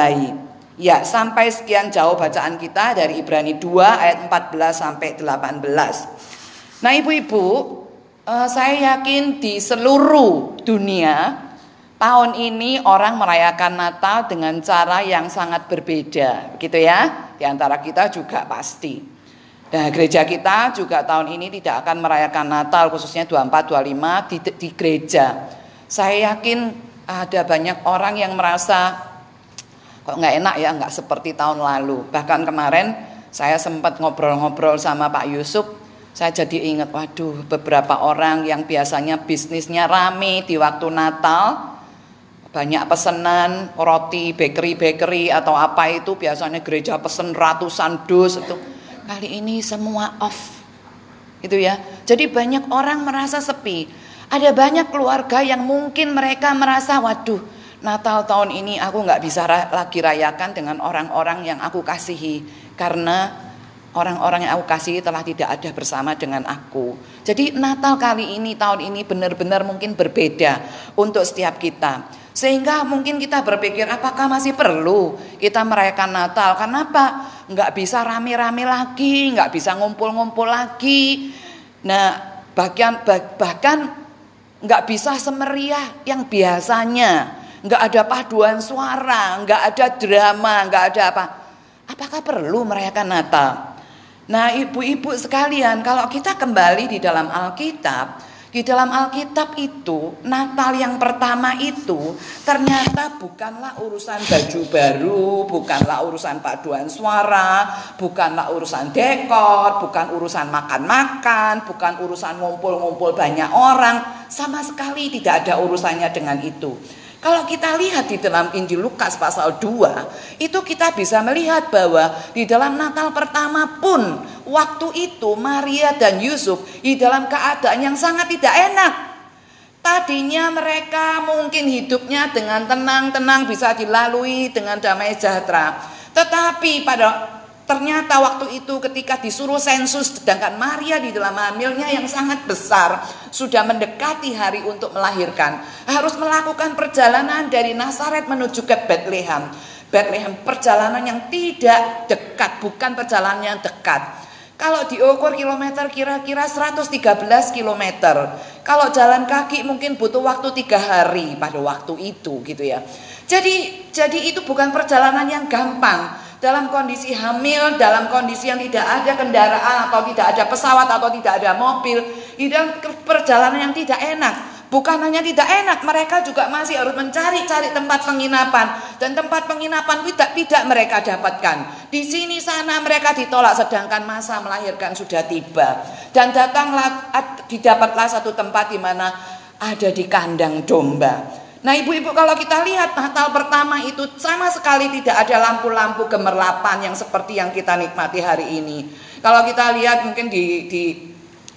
baik. Ya, sampai sekian jauh bacaan kita dari Ibrani 2 ayat 14 sampai 18. Nah, Ibu-ibu, eh, saya yakin di seluruh dunia tahun ini orang merayakan Natal dengan cara yang sangat berbeda, gitu ya. Di antara kita juga pasti. Nah, gereja kita juga tahun ini tidak akan merayakan Natal khususnya 24 25 di, di gereja. Saya yakin ada banyak orang yang merasa kok nggak enak ya nggak seperti tahun lalu. Bahkan kemarin saya sempat ngobrol-ngobrol sama Pak Yusuf saya jadi ingat waduh beberapa orang yang biasanya bisnisnya rame di waktu Natal banyak pesanan roti bakery-bakery atau apa itu biasanya gereja pesen ratusan dus itu. Kali ini semua off itu ya. Jadi banyak orang merasa sepi. Ada banyak keluarga yang mungkin mereka merasa waduh Natal tahun ini aku nggak bisa lagi rayakan dengan orang-orang yang aku kasihi karena orang-orang yang aku kasihi telah tidak ada bersama dengan aku. Jadi Natal kali ini tahun ini benar-benar mungkin berbeda untuk setiap kita. Sehingga mungkin kita berpikir apakah masih perlu kita merayakan Natal? Kenapa? Nggak bisa rame-rame lagi, nggak bisa ngumpul-ngumpul lagi. Nah, bahkan bahkan nggak bisa semeriah yang biasanya nggak ada paduan suara, nggak ada drama, nggak ada apa. Apakah perlu merayakan Natal? Nah, ibu-ibu sekalian, kalau kita kembali di dalam Alkitab, di dalam Alkitab itu, Natal yang pertama itu ternyata bukanlah urusan baju baru, bukanlah urusan paduan suara, bukanlah urusan dekor, bukan urusan makan-makan, bukan urusan ngumpul-ngumpul banyak orang, sama sekali tidak ada urusannya dengan itu. Kalau kita lihat di dalam Injil Lukas pasal 2, itu kita bisa melihat bahwa di dalam Natal pertama pun waktu itu Maria dan Yusuf di dalam keadaan yang sangat tidak enak. Tadinya mereka mungkin hidupnya dengan tenang-tenang bisa dilalui dengan damai sejahtera. Tetapi pada Ternyata waktu itu ketika disuruh sensus sedangkan Maria di dalam hamilnya yang sangat besar sudah mendekati hari untuk melahirkan. Harus melakukan perjalanan dari Nazaret menuju ke Bethlehem. Bethlehem perjalanan yang tidak dekat, bukan perjalanan yang dekat. Kalau diukur kilometer kira-kira 113 kilometer. Kalau jalan kaki mungkin butuh waktu tiga hari pada waktu itu gitu ya. Jadi jadi itu bukan perjalanan yang gampang dalam kondisi hamil, dalam kondisi yang tidak ada kendaraan atau tidak ada pesawat atau tidak ada mobil, dalam perjalanan yang tidak enak. Bukan hanya tidak enak, mereka juga masih harus mencari-cari tempat penginapan dan tempat penginapan tidak tidak mereka dapatkan. Di sini sana mereka ditolak sedangkan masa melahirkan sudah tiba dan datanglah didapatlah satu tempat di mana ada di kandang domba. Nah ibu-ibu kalau kita lihat Natal pertama itu sama sekali tidak ada lampu-lampu gemerlapan yang seperti yang kita nikmati hari ini. Kalau kita lihat mungkin di, di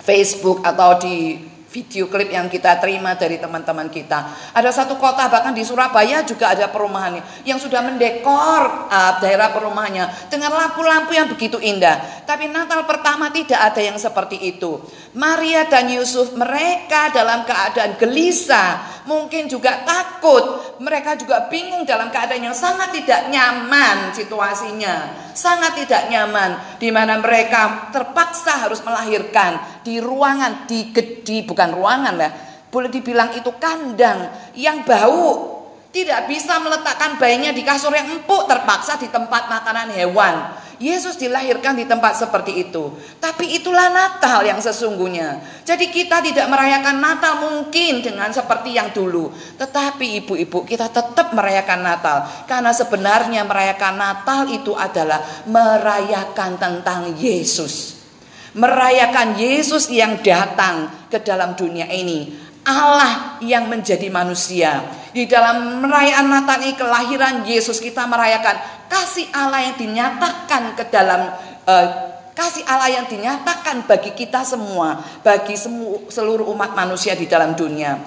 Facebook atau di video klip yang kita terima dari teman-teman kita. Ada satu kota bahkan di Surabaya juga ada perumahannya yang sudah mendekor uh, daerah perumahannya dengan lampu-lampu yang begitu indah. Tapi Natal pertama tidak ada yang seperti itu. Maria dan Yusuf mereka dalam keadaan gelisah, mungkin juga takut, mereka juga bingung dalam keadaan yang sangat tidak nyaman situasinya. Sangat tidak nyaman di mana mereka terpaksa harus melahirkan di ruangan di di bukan ruangan lah boleh dibilang itu kandang yang bau. Tidak bisa meletakkan bayinya di kasur yang empuk terpaksa di tempat makanan hewan Yesus dilahirkan di tempat seperti itu. Tapi itulah Natal yang sesungguhnya. Jadi kita tidak merayakan Natal mungkin dengan seperti yang dulu. Tetapi ibu-ibu kita tetap merayakan Natal. Karena sebenarnya merayakan Natal itu adalah merayakan tentang Yesus. Merayakan Yesus yang datang ke dalam dunia ini. Allah yang menjadi manusia. Di dalam perayaan Natal kelahiran Yesus kita merayakan kasih Allah yang dinyatakan ke dalam uh, kasih Allah yang dinyatakan bagi kita semua, bagi semu, seluruh umat manusia di dalam dunia.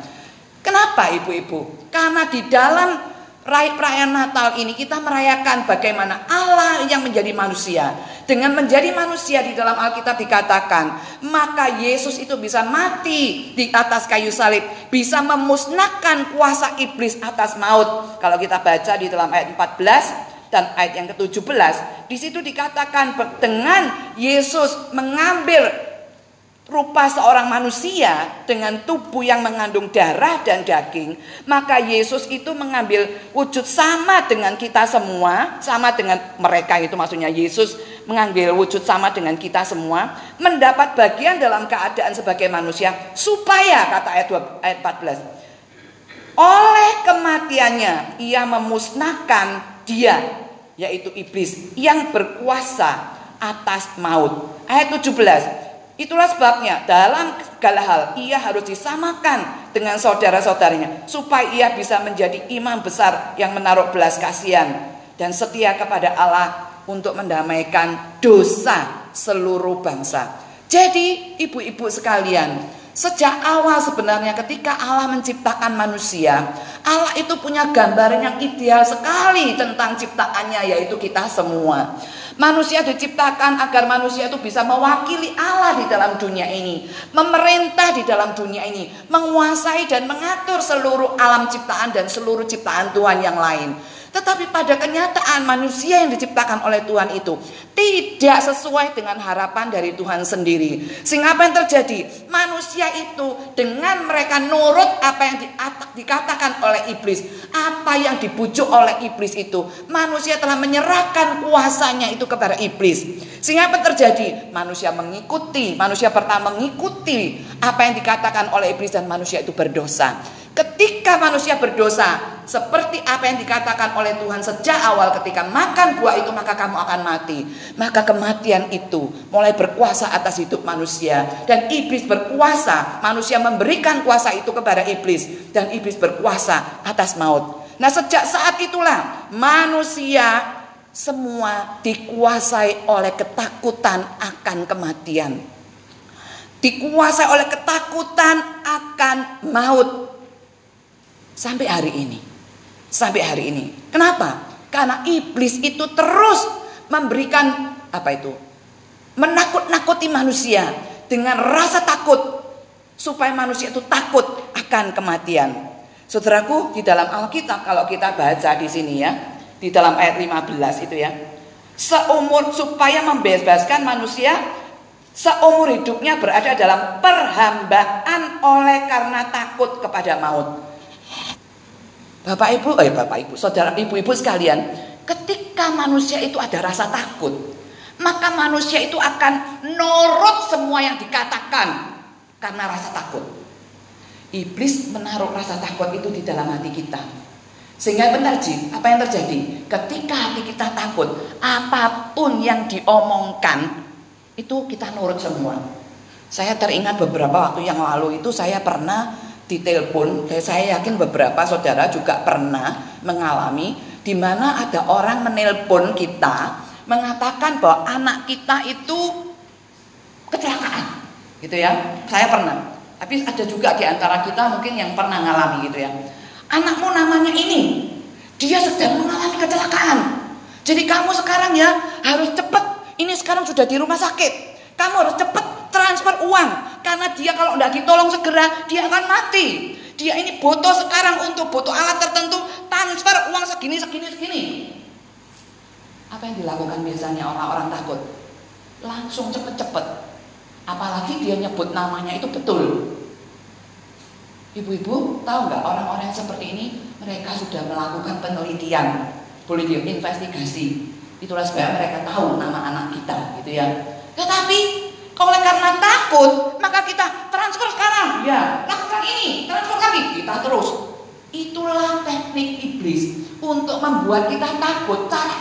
Kenapa ibu-ibu? Karena di dalam perayaan Natal ini kita merayakan bagaimana Allah yang menjadi manusia. Dengan menjadi manusia di dalam Alkitab dikatakan, maka Yesus itu bisa mati di atas kayu salib, bisa memusnahkan kuasa iblis atas maut. Kalau kita baca di dalam ayat 14 dan ayat yang ke-17, di situ dikatakan dengan Yesus mengambil rupa seorang manusia dengan tubuh yang mengandung darah dan daging, maka Yesus itu mengambil wujud sama dengan kita semua, sama dengan mereka itu maksudnya Yesus mengambil wujud sama dengan kita semua, mendapat bagian dalam keadaan sebagai manusia supaya kata ayat 2, ayat 14 oleh kematiannya ia memusnahkan dia yaitu iblis yang berkuasa atas maut. Ayat 17 Itulah sebabnya dalam segala hal ia harus disamakan dengan saudara-saudaranya supaya ia bisa menjadi imam besar yang menaruh belas kasihan dan setia kepada Allah untuk mendamaikan dosa seluruh bangsa. Jadi ibu-ibu sekalian, sejak awal sebenarnya ketika Allah menciptakan manusia, Allah itu punya gambaran yang ideal sekali tentang ciptaannya yaitu kita semua. Manusia diciptakan agar manusia itu bisa mewakili Allah di dalam dunia ini, memerintah di dalam dunia ini, menguasai dan mengatur seluruh alam ciptaan dan seluruh ciptaan Tuhan yang lain. Tetapi pada kenyataan manusia yang diciptakan oleh Tuhan itu tidak sesuai dengan harapan dari Tuhan sendiri. Sehingga apa yang terjadi? Manusia itu dengan mereka nurut apa yang dikatakan oleh iblis, apa yang dibujuk oleh iblis itu, manusia telah menyerahkan kuasanya itu kepada iblis. Sehingga apa yang terjadi? Manusia mengikuti, manusia pertama mengikuti apa yang dikatakan oleh iblis dan manusia itu berdosa. Ketika manusia berdosa, seperti apa yang dikatakan oleh Tuhan sejak awal ketika makan buah itu maka kamu akan mati. Maka kematian itu mulai berkuasa atas hidup manusia dan iblis berkuasa. Manusia memberikan kuasa itu kepada iblis dan iblis berkuasa atas maut. Nah, sejak saat itulah manusia semua dikuasai oleh ketakutan akan kematian. Dikuasai oleh ketakutan akan maut Sampai hari ini. Sampai hari ini. Kenapa? Karena iblis itu terus memberikan apa itu? Menakut-nakuti manusia dengan rasa takut supaya manusia itu takut akan kematian. Saudaraku, di dalam Alkitab kalau kita baca di sini ya, di dalam ayat 15 itu ya. Seumur supaya membebaskan manusia seumur hidupnya berada dalam perhambaan oleh karena takut kepada maut. Bapak Ibu, eh Bapak Ibu, saudara ibu-ibu sekalian, ketika manusia itu ada rasa takut, maka manusia itu akan nurut semua yang dikatakan karena rasa takut. Iblis menaruh rasa takut itu di dalam hati kita. Sehingga benar Ji, apa yang terjadi? Ketika hati kita takut, apa pun yang diomongkan itu kita nurut semua. Saya teringat beberapa waktu yang lalu itu saya pernah ditelepon dan saya yakin beberapa saudara juga pernah mengalami di mana ada orang menelpon kita mengatakan bahwa anak kita itu kecelakaan gitu ya. Saya pernah. Tapi ada juga di antara kita mungkin yang pernah mengalami gitu ya. Anakmu namanya ini. Dia sedang mengalami kecelakaan. Jadi kamu sekarang ya harus cepat. Ini sekarang sudah di rumah sakit. Kamu harus cepat transfer uang karena dia kalau tidak ditolong segera dia akan mati. Dia ini butuh sekarang untuk butuh alat tertentu transfer uang segini segini segini. Apa yang dilakukan biasanya orang-orang takut? Langsung cepet-cepet. Apalagi dia nyebut namanya itu betul. Ibu-ibu tahu nggak orang-orang seperti ini mereka sudah melakukan penelitian, boleh investigasi. Itulah sebabnya mereka tahu nama anak kita, gitu ya. Tetapi oleh karena takut, maka kita transfer sekarang. Ya, lakukan ini, transfer lagi. Kita terus. Itulah teknik iblis untuk membuat kita takut. Cara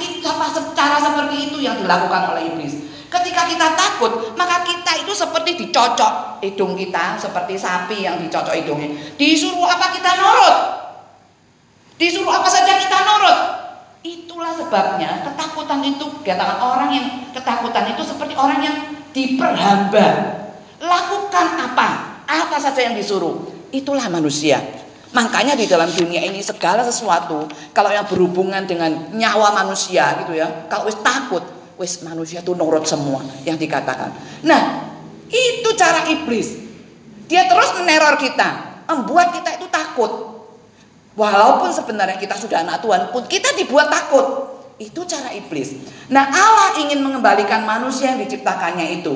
cara seperti itu yang dilakukan oleh iblis. Ketika kita takut, maka kita itu seperti dicocok hidung kita, seperti sapi yang dicocok hidungnya. Disuruh apa kita nurut. Disuruh apa saja kita nurut. Itulah sebabnya ketakutan itu, katakan orang yang ketakutan itu seperti orang yang diperhamba. Lakukan apa? Apa saja yang disuruh. Itulah manusia. Makanya di dalam dunia ini segala sesuatu kalau yang berhubungan dengan nyawa manusia gitu ya, kalau wis takut, wis manusia tuh nurut semua yang dikatakan. Nah, itu cara iblis. Dia terus meneror kita, membuat kita itu takut. Walaupun sebenarnya kita sudah anak Tuhan pun kita dibuat takut. Itu cara iblis. Nah, Allah ingin mengembalikan manusia yang diciptakannya itu,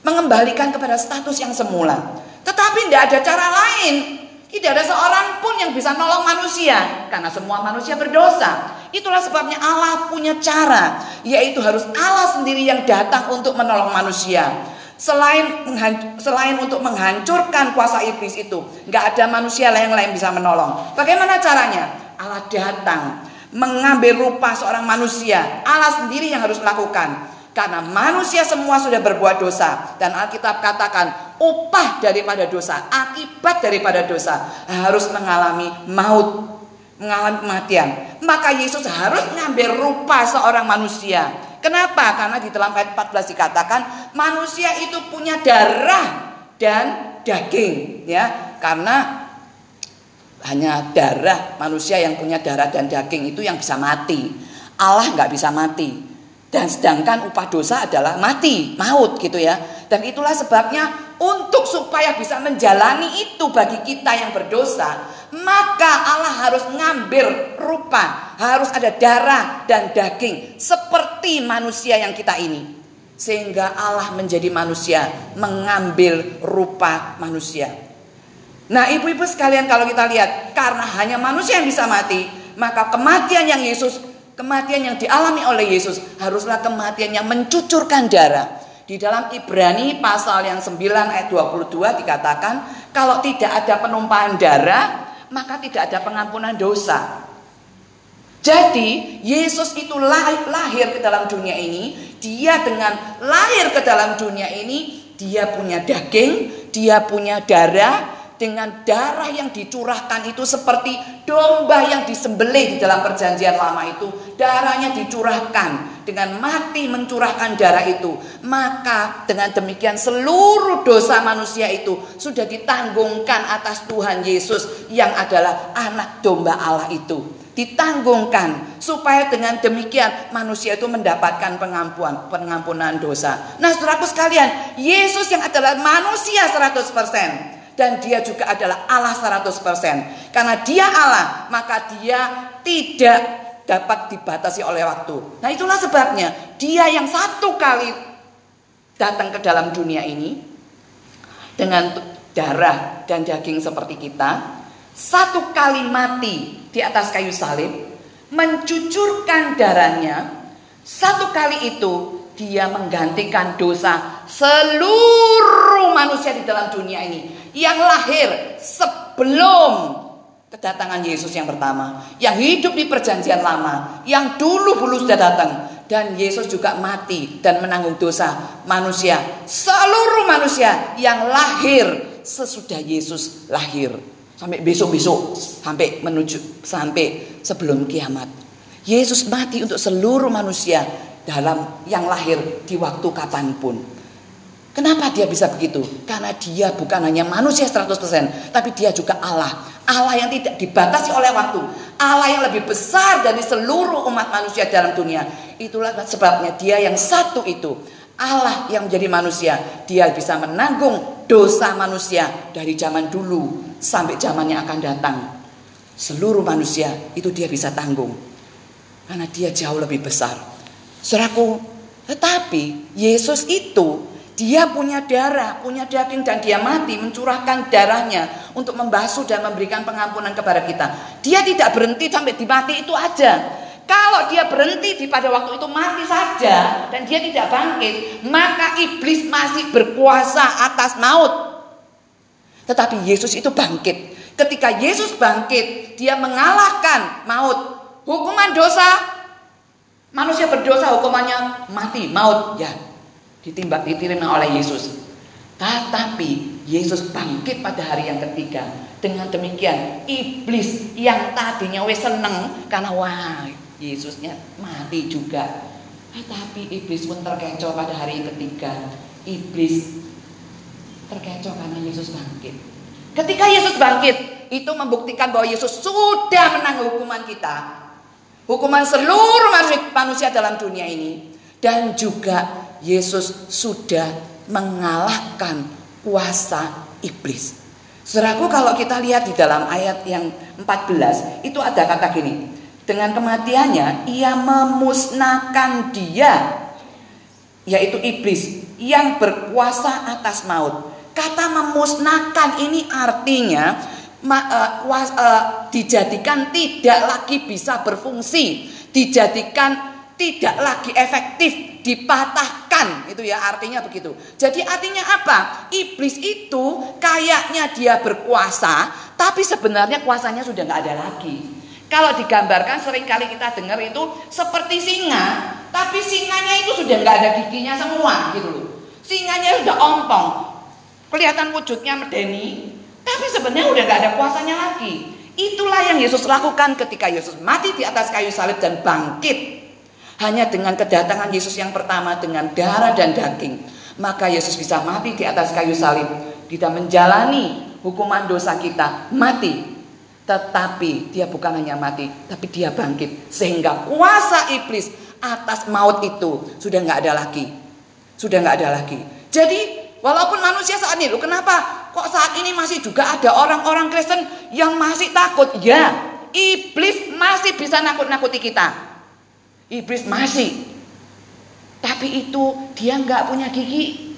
mengembalikan kepada status yang semula. Tetapi tidak ada cara lain tidak ada seorang pun yang bisa nolong manusia karena semua manusia berdosa. Itulah sebabnya Allah punya cara, yaitu harus Allah sendiri yang datang untuk menolong manusia. Selain selain untuk menghancurkan kuasa iblis itu, nggak ada manusia yang lain bisa menolong. Bagaimana caranya? Allah datang mengambil rupa seorang manusia. Allah sendiri yang harus melakukan. Karena manusia semua sudah berbuat dosa dan Alkitab katakan upah daripada dosa, akibat daripada dosa harus mengalami maut, mengalami kematian. Maka Yesus harus mengambil rupa seorang manusia. Kenapa? Karena di dalam ayat 14 dikatakan manusia itu punya darah dan daging, ya. Karena hanya darah manusia yang punya darah dan daging itu yang bisa mati. Allah nggak bisa mati. Dan sedangkan upah dosa adalah mati, maut gitu ya. Dan itulah sebabnya untuk supaya bisa menjalani itu bagi kita yang berdosa, maka Allah harus mengambil rupa, harus ada darah dan daging seperti manusia yang kita ini. Sehingga Allah menjadi manusia, mengambil rupa manusia. Nah, ibu-ibu sekalian kalau kita lihat karena hanya manusia yang bisa mati, maka kematian yang Yesus Kematian yang dialami oleh Yesus haruslah kematian yang mencucurkan darah. Di dalam Ibrani pasal yang 9 ayat 22 dikatakan kalau tidak ada penumpahan darah maka tidak ada pengampunan dosa. Jadi Yesus itu lahir ke dalam dunia ini, dia dengan lahir ke dalam dunia ini, dia punya daging, dia punya darah, dengan darah yang dicurahkan itu seperti domba yang disembelih di dalam perjanjian lama itu. Darahnya dicurahkan. Dengan mati mencurahkan darah itu maka dengan demikian seluruh dosa manusia itu sudah ditanggungkan atas Tuhan Yesus yang adalah anak domba Allah itu. Ditanggungkan supaya dengan demikian manusia itu mendapatkan pengampunan pengampunan dosa. Nah, Saudaraku sekalian, Yesus yang adalah manusia 100% dan dia juga adalah Allah 100%. Karena dia Allah, maka dia tidak dapat dibatasi oleh waktu. Nah, itulah sebabnya dia yang satu kali datang ke dalam dunia ini dengan darah dan daging seperti kita, satu kali mati di atas kayu salib, mencucurkan darahnya, satu kali itu dia menggantikan dosa seluruh manusia di dalam dunia ini yang lahir sebelum kedatangan Yesus yang pertama, yang hidup di perjanjian lama, yang dulu dulu sudah datang dan Yesus juga mati dan menanggung dosa manusia, seluruh manusia yang lahir sesudah Yesus lahir sampai besok-besok sampai menuju sampai sebelum kiamat. Yesus mati untuk seluruh manusia dalam yang lahir di waktu kapan pun. Kenapa dia bisa begitu? Karena dia bukan hanya manusia 100%, tapi dia juga Allah. Allah yang tidak dibatasi oleh waktu. Allah yang lebih besar dari seluruh umat manusia dalam dunia. Itulah sebabnya dia yang satu itu. Allah yang menjadi manusia. Dia bisa menanggung dosa manusia dari zaman dulu sampai zaman yang akan datang. Seluruh manusia itu dia bisa tanggung. Karena dia jauh lebih besar. Suraku, tetapi Yesus itu dia punya darah, punya daging dan dia mati mencurahkan darahnya untuk membasuh dan memberikan pengampunan kepada kita. Dia tidak berhenti sampai di mati itu aja. Kalau dia berhenti di pada waktu itu mati saja dan dia tidak bangkit, maka iblis masih berkuasa atas maut. Tetapi Yesus itu bangkit. Ketika Yesus bangkit, dia mengalahkan maut. Hukuman dosa manusia berdosa hukumannya mati, maut. Ya, ditimbak ditirim oleh Yesus. Tetapi Yesus bangkit pada hari yang ketiga. Dengan demikian iblis yang tadinya wes seneng karena wah Yesusnya mati juga. Tetapi iblis pun terkecoh pada hari yang ketiga. Iblis terkecoh karena Yesus bangkit. Ketika Yesus bangkit, itu membuktikan bahwa Yesus sudah menang hukuman kita. Hukuman seluruh manusia dalam dunia ini. Dan juga Yesus sudah mengalahkan kuasa iblis. Seraku kalau kita lihat di dalam ayat yang 14 itu ada kata gini. Dengan kematiannya ia memusnahkan dia yaitu iblis yang berkuasa atas maut. Kata memusnahkan ini artinya was, uh, dijadikan tidak lagi bisa berfungsi, dijadikan tidak lagi efektif, dipatahkan itu ya artinya begitu. Jadi artinya apa? Iblis itu kayaknya dia berkuasa, tapi sebenarnya kuasanya sudah nggak ada lagi. Kalau digambarkan sering kali kita dengar itu seperti singa, tapi singanya itu sudah nggak ada giginya semua gitu loh. Singanya sudah ompong, kelihatan wujudnya medeni, tapi sebenarnya udah gak ada kuasanya lagi. Itulah yang Yesus lakukan ketika Yesus mati di atas kayu salib dan bangkit. Hanya dengan kedatangan Yesus yang pertama dengan darah dan daging. Maka Yesus bisa mati di atas kayu salib. Kita menjalani hukuman dosa kita. Mati. Tetapi dia bukan hanya mati. Tapi dia bangkit. Sehingga kuasa iblis atas maut itu sudah nggak ada lagi. Sudah nggak ada lagi. Jadi walaupun manusia saat ini, kenapa Kok saat ini masih juga ada orang-orang Kristen yang masih takut? Ya, iblis masih bisa nakut-nakuti kita. Iblis masih. Tapi itu dia nggak punya gigi.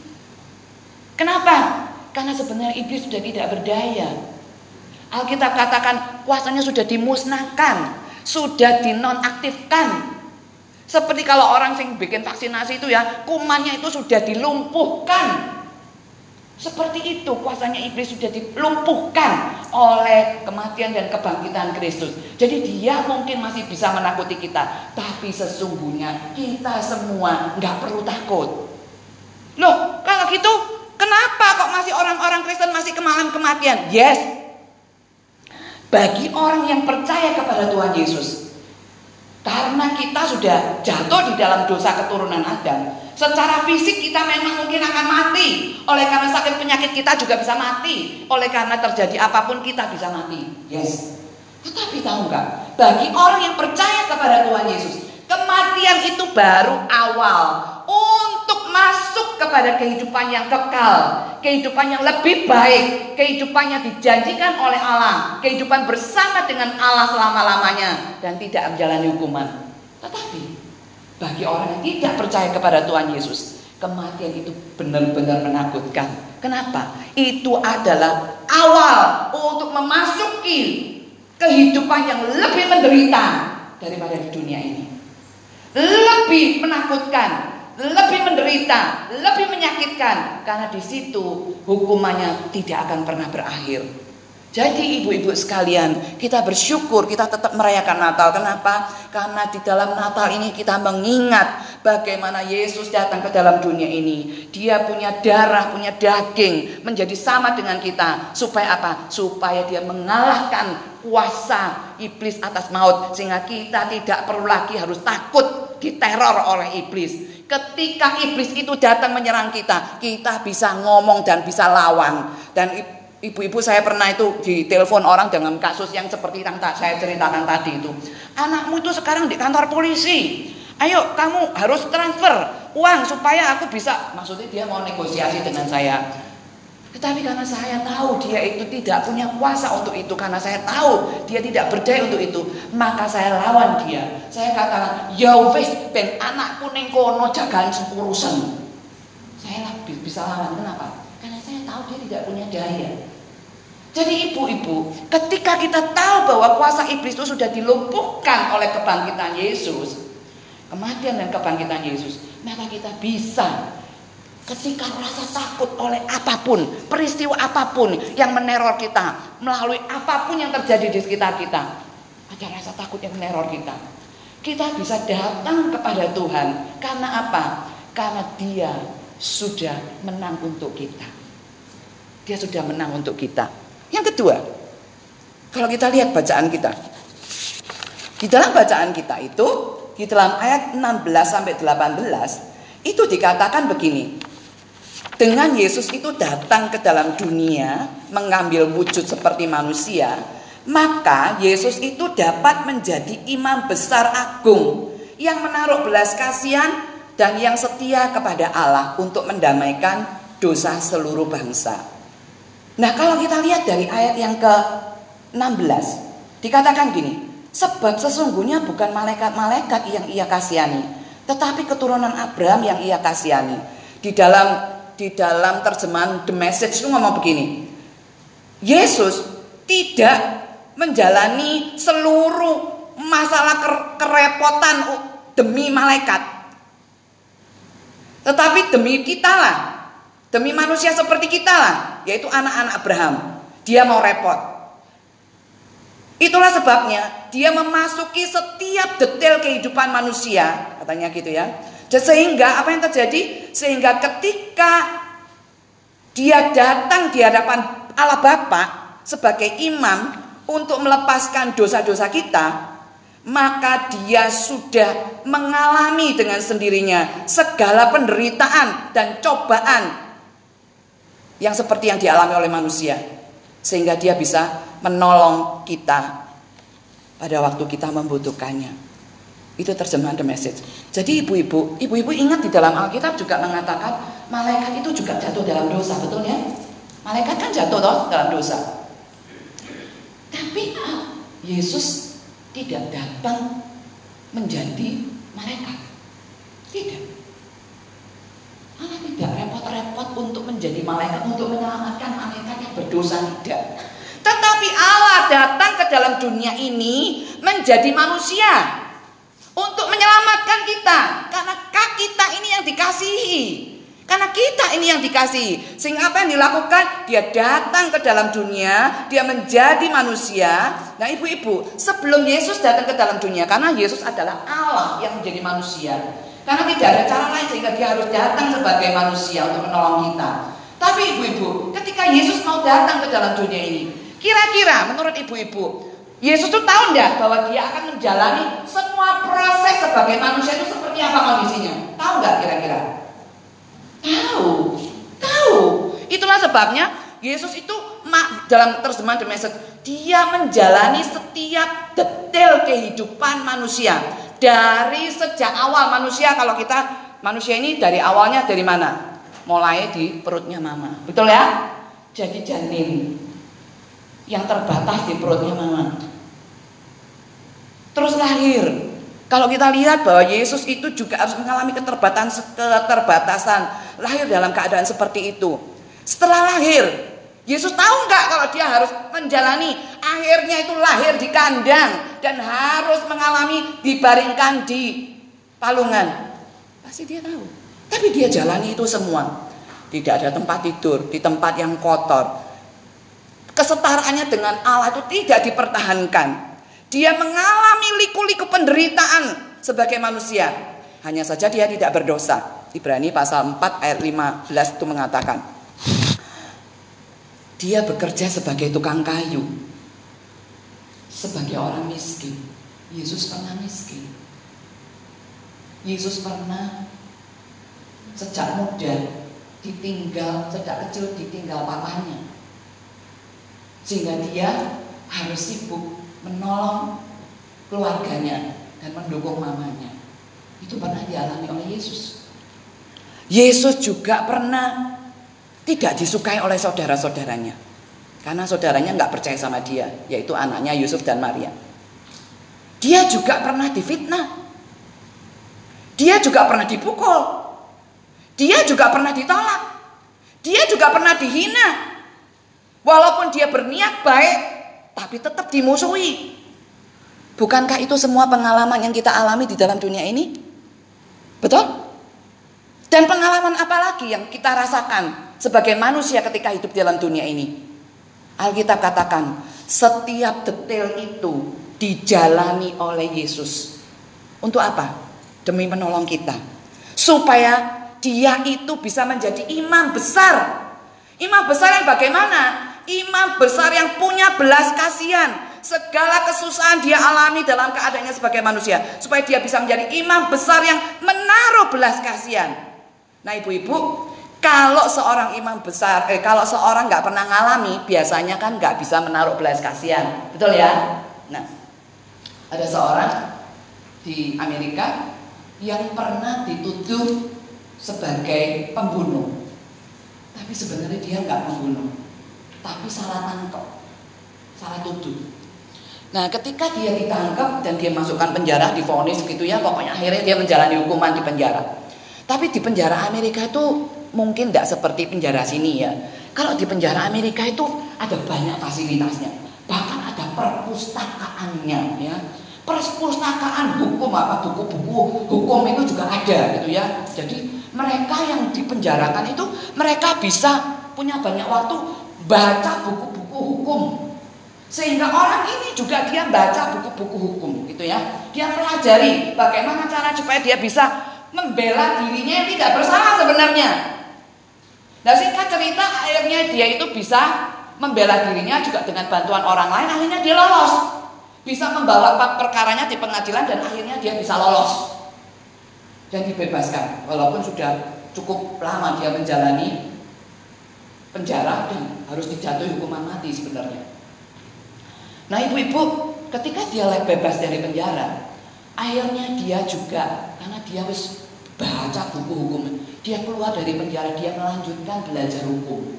Kenapa? Karena sebenarnya iblis sudah tidak berdaya. Alkitab katakan kuasanya sudah dimusnahkan, sudah dinonaktifkan. Seperti kalau orang yang bikin vaksinasi itu ya, kumannya itu sudah dilumpuhkan. Seperti itu kuasanya iblis sudah dilumpuhkan oleh kematian dan kebangkitan Kristus. Jadi dia mungkin masih bisa menakuti kita. Tapi sesungguhnya kita semua nggak perlu takut. Loh kalau gitu kenapa kok masih orang-orang Kristen masih kemalan kematian? Yes. Bagi orang yang percaya kepada Tuhan Yesus. Karena kita sudah jatuh di dalam dosa keturunan Adam Secara fisik kita memang mungkin akan mati. Oleh karena sakit penyakit kita juga bisa mati. Oleh karena terjadi apa pun kita bisa mati. Yes. Tetapi tahu nggak? Bagi orang yang percaya kepada Tuhan Yesus, kematian itu baru awal untuk masuk kepada kehidupan yang kekal, kehidupan yang lebih baik, kehidupan yang dijanjikan oleh Allah, kehidupan bersama dengan Allah selama-lamanya dan tidak menjalani hukuman. Tetapi bagi orang yang tidak percaya kepada Tuhan Yesus, kematian itu benar-benar menakutkan. Kenapa? Itu adalah awal untuk memasuki kehidupan yang lebih menderita daripada di dunia ini. Lebih menakutkan, lebih menderita, lebih menyakitkan karena di situ hukumannya tidak akan pernah berakhir. Jadi ibu-ibu sekalian, kita bersyukur kita tetap merayakan Natal. Kenapa? Karena di dalam Natal ini kita mengingat bagaimana Yesus datang ke dalam dunia ini. Dia punya darah, punya daging, menjadi sama dengan kita. Supaya apa? Supaya dia mengalahkan kuasa iblis atas maut. Sehingga kita tidak perlu lagi harus takut diteror oleh iblis. Ketika iblis itu datang menyerang kita, kita bisa ngomong dan bisa lawan. Dan Ibu-ibu saya pernah itu di telepon orang dengan kasus yang seperti yang saya ceritakan tadi itu. Anakmu itu sekarang di kantor polisi. Ayo kamu harus transfer uang supaya aku bisa. Maksudnya dia mau negosiasi dengan saya. Tetapi karena saya tahu dia itu tidak punya kuasa untuk itu Karena saya tahu dia tidak berdaya untuk itu Maka saya lawan dia. Saya katakan Ya wis ben anakku ning kono jagaan urusan Saya bisa lawan Kenapa? Karena saya tahu dia tidak punya daya. Jadi ibu-ibu, ketika kita tahu bahwa kuasa iblis itu sudah dilumpuhkan oleh kebangkitan Yesus, kematian dan kebangkitan Yesus, maka kita bisa ketika rasa takut oleh apa pun, peristiwa apa pun yang meneror kita, melalui apa pun yang terjadi di sekitar kita, ada rasa takut yang meneror kita. Kita bisa datang kepada Tuhan karena apa? Karena Dia sudah menang untuk kita. Dia sudah menang untuk kita. Yang kedua, kalau kita lihat bacaan kita. Di dalam bacaan kita itu, di dalam ayat 16 sampai 18, itu dikatakan begini. Dengan Yesus itu datang ke dalam dunia mengambil wujud seperti manusia, maka Yesus itu dapat menjadi imam besar agung yang menaruh belas kasihan dan yang setia kepada Allah untuk mendamaikan dosa seluruh bangsa. Nah, kalau kita lihat dari ayat yang ke-16, dikatakan gini, sebab sesungguhnya bukan malaikat-malaikat yang ia kasihani, tetapi keturunan Abraham yang ia kasihani. Di dalam di dalam terjemahan The Message itu ngomong begini. Yesus tidak menjalani seluruh masalah kerepotan demi malaikat. Tetapi demi kita lah, demi manusia seperti kita lah, yaitu anak-anak Abraham. Dia mau repot. Itulah sebabnya dia memasuki setiap detail kehidupan manusia, katanya gitu ya. Sehingga apa yang terjadi? Sehingga ketika dia datang di hadapan Allah Bapa sebagai imam, untuk melepaskan dosa-dosa kita, maka dia sudah mengalami dengan sendirinya segala penderitaan dan cobaan yang seperti yang dialami oleh manusia, sehingga dia bisa menolong kita pada waktu kita membutuhkannya. Itu terjemahan the message. Jadi ibu-ibu, ibu-ibu ingat di dalam Alkitab juga mengatakan malaikat itu juga jatuh dalam dosa, betul ya? Malaikat kan jatuh toh dalam dosa. Tapi ah, Yesus tidak datang menjadi malaikat. Tidak. Allah tidak repot-repot untuk menjadi malaikat, untuk menyelamatkan malaikat yang berdosa tidak. Tetapi Allah datang ke dalam dunia ini menjadi manusia untuk menyelamatkan kita karena kita ini yang dikasihi. Karena kita ini yang dikasih. Sehingga apa yang dilakukan? Dia datang ke dalam dunia, dia menjadi manusia. Nah, ibu-ibu, sebelum Yesus datang ke dalam dunia, karena Yesus adalah Allah yang menjadi manusia. Karena tidak ada cara lain sehingga dia harus datang sebagai manusia untuk menolong kita. Tapi ibu-ibu, ketika Yesus mau datang ke dalam dunia ini, kira-kira menurut ibu-ibu, Yesus tuh tahu enggak bahwa dia akan menjalani semua proses sebagai manusia itu seperti apa kondisinya? Tahu enggak kira-kira? Tahu, tahu. Itulah sebabnya Yesus itu dalam terjemahan The Message, dia menjalani setiap detail kehidupan manusia. Dari sejak awal manusia kalau kita manusia ini dari awalnya dari mana? Mulai di perutnya mama. Betul ya? Jadi janin yang terbatas di perutnya mama. Terus lahir, kalau kita lihat bahwa Yesus itu juga harus mengalami keterbatasan, keterbatasan lahir dalam keadaan seperti itu. Setelah lahir, Yesus tahu nggak kalau dia harus menjalani akhirnya itu lahir di kandang dan harus mengalami dibaringkan di palungan. Pasti dia tahu. Tapi dia jalani itu semua. Tidak ada tempat tidur, di tempat yang kotor. Kesetaraannya dengan Allah itu tidak dipertahankan. Dia mengalami liku-liku penderitaan sebagai manusia. Hanya saja dia tidak berdosa. Ibrani pasal 4 ayat 15 itu mengatakan. Dia bekerja sebagai tukang kayu. Sebagai orang miskin. Yesus pernah miskin. Yesus pernah sejak muda ditinggal, sejak kecil ditinggal papanya. Sehingga dia harus sibuk menolong keluarganya dan mendukung mamanya. Itu pernah dialami oleh Yesus. Yesus juga pernah tidak disukai oleh saudara-saudaranya. Karena saudaranya nggak percaya sama dia, yaitu anaknya Yusuf dan Maria. Dia juga pernah difitnah. Dia juga pernah dipukul. Dia juga pernah ditolak. Dia juga pernah dihina. Walaupun dia berniat baik, tapi tetap dimusuhi. Bukankah itu semua pengalaman yang kita alami di dalam dunia ini? Betul? Dan pengalaman apa lagi yang kita rasakan sebagai manusia ketika hidup di dalam dunia ini? Alkitab katakan, setiap detail itu dijalani oleh Yesus. Untuk apa? Demi menolong kita. Supaya dia itu bisa menjadi imam besar. Imam besar yang bagaimana? Imam besar yang punya belas kasihan. Segala kesusahan dia alami dalam keadaannya sebagai manusia. Supaya dia bisa menjadi imam besar yang menaruh belas kasihan. Nah ibu-ibu, Kalau seorang imam besar, eh, kalau seorang nggak pernah ngalami, biasanya kan nggak bisa menaruh belas kasihan, betul ya? Nah, ada seorang di Amerika yang pernah dituduh sebagai pembunuh, tapi sebenarnya dia nggak pembunuh, tapi salah tangkap, salah tuduh. Nah, ketika dia ditangkap dan dia masukkan penjara, difonis gitu ya, pokoknya akhirnya dia menjalani hukuman di penjara. Tapi di penjara Amerika itu mungkin tidak seperti penjara sini ya. Kalau di penjara Amerika itu ada banyak fasilitasnya. Bahkan ada perpustakaannya ya. Perpustakaan hukum apa buku-buku hukum itu juga ada gitu ya. Jadi mereka yang dipenjarakan itu mereka bisa punya banyak waktu baca buku-buku hukum. Sehingga orang ini juga dia baca buku-buku hukum gitu ya. Dia pelajari bagaimana cara supaya dia bisa membela dirinya yang tidak bersalah sebenarnya. Nah singkat cerita akhirnya dia itu bisa membela dirinya juga dengan bantuan orang lain akhirnya dia lolos bisa membawa perkaranya di pengadilan dan akhirnya dia bisa lolos dan dibebaskan walaupun sudah cukup lama dia menjalani penjara dan harus dijatuhi hukuman mati sebenarnya. Nah ibu-ibu ketika dia bebas dari penjara akhirnya dia juga karena dia wis baca buku hukum. Dia keluar dari penjara, dia melanjutkan belajar hukum.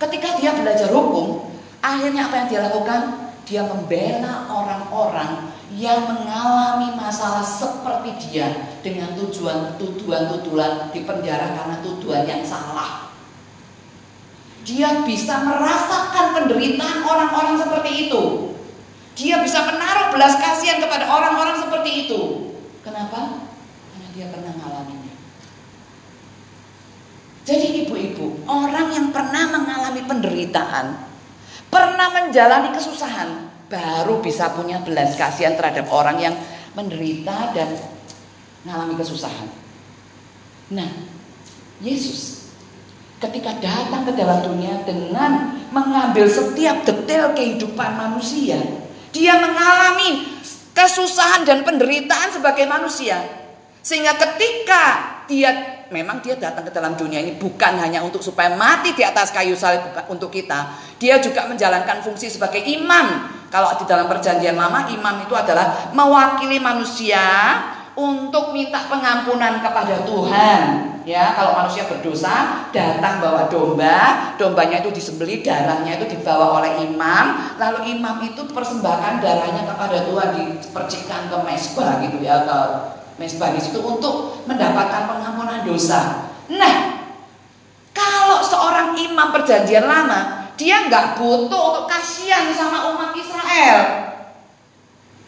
Ketika dia belajar hukum, akhirnya apa yang dia lakukan? Dia membela orang-orang yang mengalami masalah seperti dia dengan tujuan tuduhan-tuduhan di penjara karena tuduhan yang salah. Dia bisa merasakan penderitaan orang-orang seperti itu. Dia bisa menaruh belas kasihan kepada orang-orang seperti itu. Kenapa? Karena dia pernah jadi ibu-ibu, orang yang pernah mengalami penderitaan, pernah menjalani kesusahan, baru bisa punya belas kasihan terhadap orang yang menderita dan mengalami kesusahan. Nah, Yesus ketika datang ke dalam dunia dengan mengambil setiap detail kehidupan manusia, dia mengalami kesusahan dan penderitaan sebagai manusia. Sehingga ketika dia memang dia datang ke dalam dunia ini bukan hanya untuk supaya mati di atas kayu salib untuk kita. Dia juga menjalankan fungsi sebagai imam. Kalau di dalam perjanjian lama imam itu adalah mewakili manusia untuk minta pengampunan kepada Tuhan. Ya, kalau manusia berdosa datang bawa domba, dombanya itu disembelih, darahnya itu dibawa oleh imam, lalu imam itu persembahkan darahnya kepada Tuhan dipercikkan ke mesbah gitu ya, ke mesbah di situ untuk mendapatkan pengampunan dosa. Nah, kalau seorang imam perjanjian lama, dia nggak butuh untuk kasihan sama umat Israel.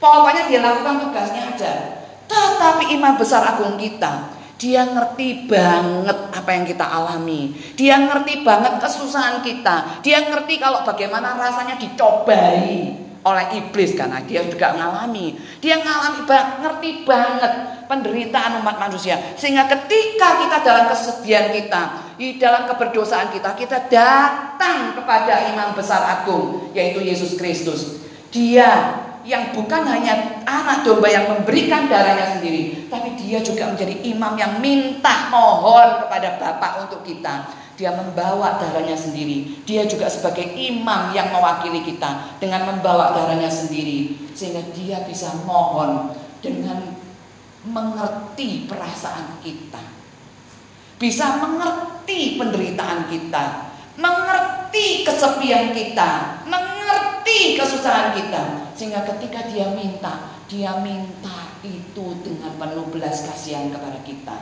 Pokoknya dia lakukan tugasnya aja. Tetapi imam besar agung kita, dia ngerti banget apa yang kita alami. Dia ngerti banget kesusahan kita. Dia ngerti kalau bagaimana rasanya dicobai oleh iblis karena dia juga mengalami. Dia ngalami ngerti banget penderitaan umat manusia. Sehingga ketika kita dalam kesedihan kita, di dalam keberdosaan kita, kita datang kepada imam besar agung yaitu Yesus Kristus. Dia yang bukan hanya anak domba yang memberikan darahnya sendiri, tapi dia juga menjadi imam yang minta mohon kepada Bapa untuk kita dia membawa darahnya sendiri. Dia juga sebagai imam yang mewakili kita dengan membawa darahnya sendiri. Sehingga dia bisa mohon dengan mengerti perasaan kita. Bisa mengerti penderitaan kita. Mengerti kesepian kita. Mengerti kesusahan kita. Sehingga ketika dia minta, dia minta itu dengan penuh belas kasihan kepada kita.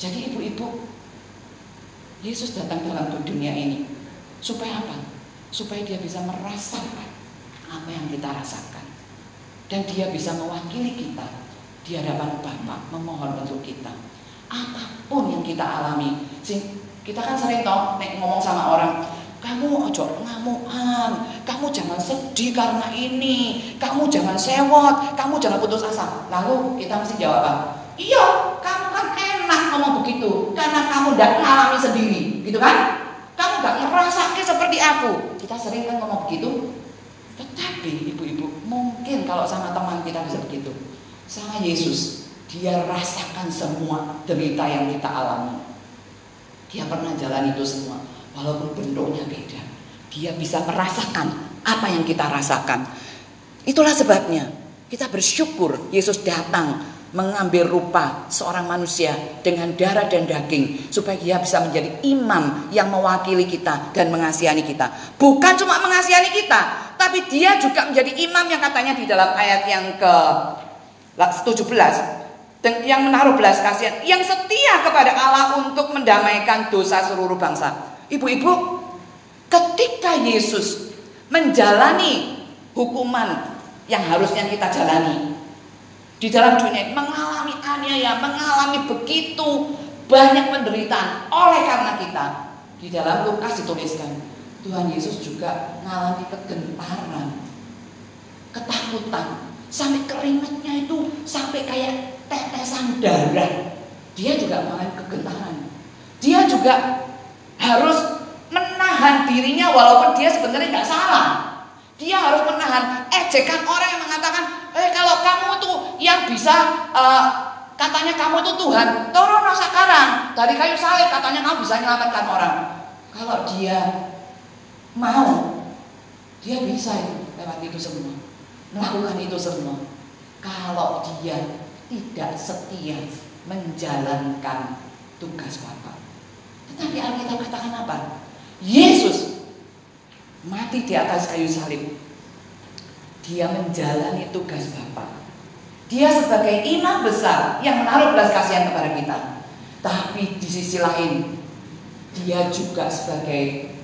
Jadi ibu-ibu Yesus datang dalam dunia ini supaya apa? Supaya dia bisa merasakan apa yang kita rasakan dan dia bisa mewakili kita di hadapan Bapa memohon untuk kita apa pun yang kita alami. Kita kan sering toh ngomong sama orang, kamu ojo ngamuan, kamu jangan sedih karena ini, kamu jangan sewot, kamu jangan putus asa. Lalu kita mesti jawab apa? Iya, kamu kan enak ngomong begitu karena kamu tidak mengalami sendiri, gitu kan? Kamu nggak ngerasain seperti aku. Kita sering kan ngomong begitu. Tetapi ibu-ibu mungkin kalau sama teman kita bisa begitu. Sama Yesus, dia rasakan semua derita yang kita alami. Dia pernah jalan itu semua, walaupun bentuknya beda. Dia bisa merasakan apa yang kita rasakan. Itulah sebabnya kita bersyukur Yesus datang mengambil rupa seorang manusia dengan darah dan daging supaya dia bisa menjadi imam yang mewakili kita dan mengasihani kita. Bukan cuma mengasihani kita, tapi dia juga menjadi imam yang katanya di dalam ayat yang ke 17 dan yang menaruh belas kasihan, yang setia kepada Allah untuk mendamaikan dosa seluruh bangsa. Ibu-ibu, ketika Yesus menjalani hukuman yang harusnya kita jalani di dalam dunia mengalami aniaya, mengalami begitu banyak penderitaan oleh karena kita. Di dalam Lukas dituliskan, Tuhan Yesus juga mengalami kegentaran, ketakutan, sampai keringatnya itu sampai kayak tetesan darah. Dia juga mengalami kegentaran. Dia juga menahan dirinya walaupun dia sebenarnya nggak salah. Dia harus menahan ejekan orang yang mengatakan, eh kalau kamu tuh yang bisa uh, katanya kamu tuh Tuhan, turun sekarang dari kayu salib katanya kamu bisa menyelamatkan orang. Kalau dia mau, dia bisa lewat itu semua, melakukan itu semua. Kalau dia tidak setia menjalankan tugas Bapa. Tetapi Alkitab katakan apa? Yesus mati di atas kayu salib. Dia menjalani tugas Bapa. Dia sebagai imam besar yang menaruh belas kasihan kepada kita. Tapi di sisi lain, dia juga sebagai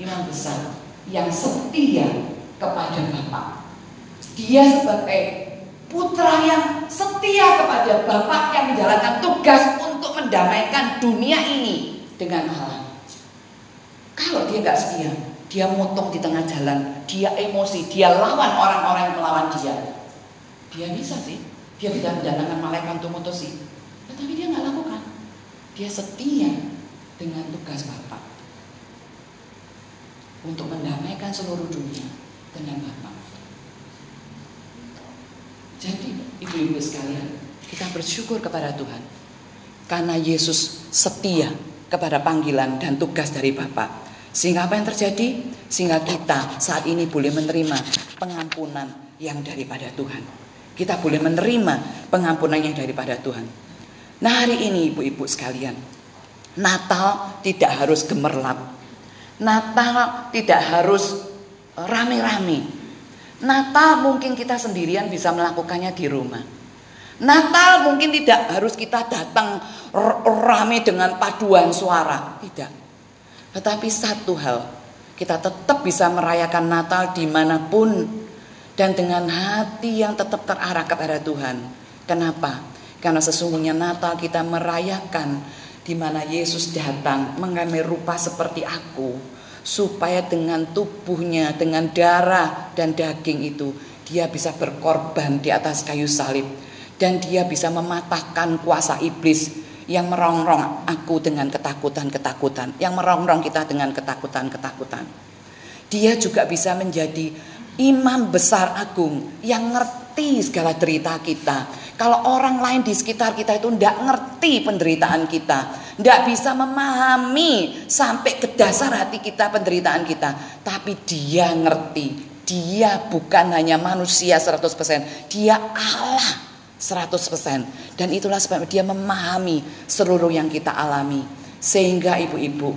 imam besar yang setia kepada Bapa. Dia sebagai putra yang setia kepada Bapak yang menjalankan tugas untuk mendamaikan dunia ini dengan Allah. Kalau dia nggak setia, dia motong di tengah jalan, dia emosi, dia lawan orang-orang yang melawan dia. Dia bisa sih, dia bisa mendatangkan malaikat untuk mutusi, tetapi dia nggak lakukan. Dia setia dengan tugas Bapak untuk mendamaikan seluruh dunia dengan Bapak. Jadi ibu-ibu sekalian, kita bersyukur kepada Tuhan. Karena Yesus setia kepada panggilan dan tugas dari Bapa. Sehingga apa yang terjadi? Sehingga kita saat ini boleh menerima pengampunan yang daripada Tuhan. Kita boleh menerima pengampunan yang daripada Tuhan. Nah hari ini ibu-ibu sekalian, Natal tidak harus gemerlap. Natal tidak harus rame-rame. Natal mungkin kita sendirian bisa melakukannya di rumah. Natal mungkin tidak harus kita datang rame dengan paduan suara, tidak. Tetapi satu hal, kita tetap bisa merayakan Natal di mana pun dan dengan hati yang tetap terarah kepada Tuhan. Kenapa? Karena sesungguhnya Natal kita merayakan di mana Yesus datang mengambil rupa seperti aku supaya dengan tubuhnya, dengan darah dan daging itu dia bisa berkorban di atas kayu salib dan dia bisa mematahkan kuasa iblis yang merongrong aku dengan ketakutan-ketakutan, yang merongrong kita dengan ketakutan-ketakutan. Dia juga bisa menjadi imam besar agung yang ngerti segala derita kita, kalau orang lain di sekitar kita itu tidak ngerti penderitaan kita, tidak bisa memahami sampai ke dasar hati kita penderitaan kita, tapi dia ngerti. Dia bukan hanya manusia 100%, dia Allah 100%. Dan itulah sebab dia memahami seluruh yang kita alami. Sehingga ibu-ibu,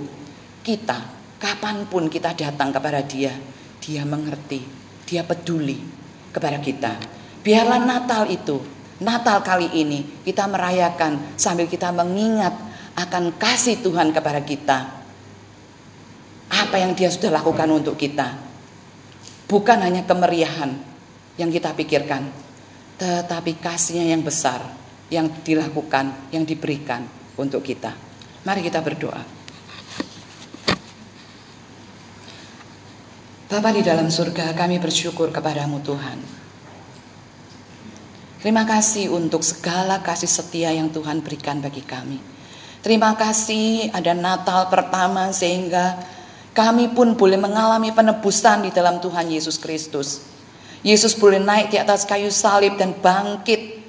kita kapan pun kita datang kepada dia, dia mengerti, dia peduli kepada kita. Biarlah Natal itu Natal kali ini kita merayakan sambil kita mengingat akan kasih Tuhan kepada kita. Apa yang dia sudah lakukan untuk kita. Bukan hanya kemeriahan yang kita pikirkan. Tetapi kasihnya yang besar yang dilakukan, yang diberikan untuk kita. Mari kita berdoa. Bapa di dalam surga kami bersyukur kepadamu Tuhan. Terima kasih untuk segala kasih setia yang Tuhan berikan bagi kami. Terima kasih ada Natal pertama sehingga kami pun boleh mengalami penebusan di dalam Tuhan Yesus Kristus. Yesus boleh naik di atas kayu salib dan bangkit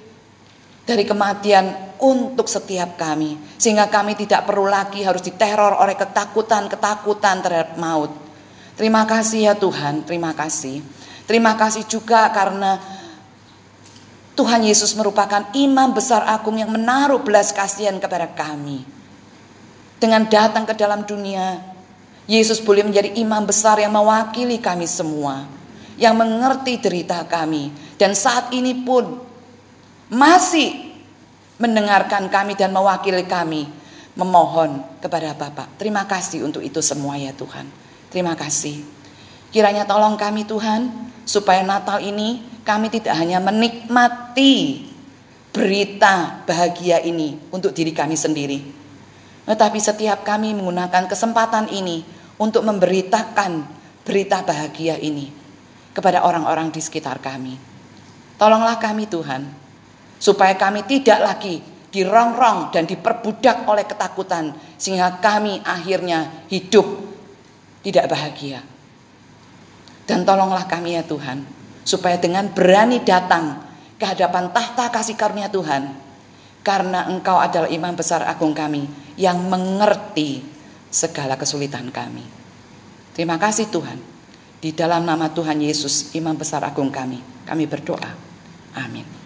dari kematian untuk setiap kami. Sehingga kami tidak perlu lagi harus diteror oleh ketakutan-ketakutan terhadap maut. Terima kasih ya Tuhan, terima kasih. Terima kasih juga karena Tuhan Yesus merupakan imam besar agung yang menaruh belas kasihan kepada kami. Dengan datang ke dalam dunia, Yesus boleh menjadi imam besar yang mewakili kami semua. Yang mengerti derita kami. Dan saat ini pun masih mendengarkan kami dan mewakili kami. Memohon kepada Bapak. Terima kasih untuk itu semua ya Tuhan. Terima kasih. Kiranya tolong kami Tuhan. Supaya Natal ini kami tidak hanya menikmati berita bahagia ini untuk diri kami sendiri. Tetapi setiap kami menggunakan kesempatan ini untuk memberitakan berita bahagia ini kepada orang-orang di sekitar kami. Tolonglah kami Tuhan, supaya kami tidak lagi dirongrong dan diperbudak oleh ketakutan, sehingga kami akhirnya hidup tidak bahagia. Dan tolonglah kami ya Tuhan, supaya dengan berani datang ke hadapan tahta kasih karunia Tuhan karena engkau adalah imam besar agung kami yang mengerti segala kesulitan kami. Terima kasih Tuhan. Di dalam nama Tuhan Yesus, imam besar agung kami, kami berdoa. Amin.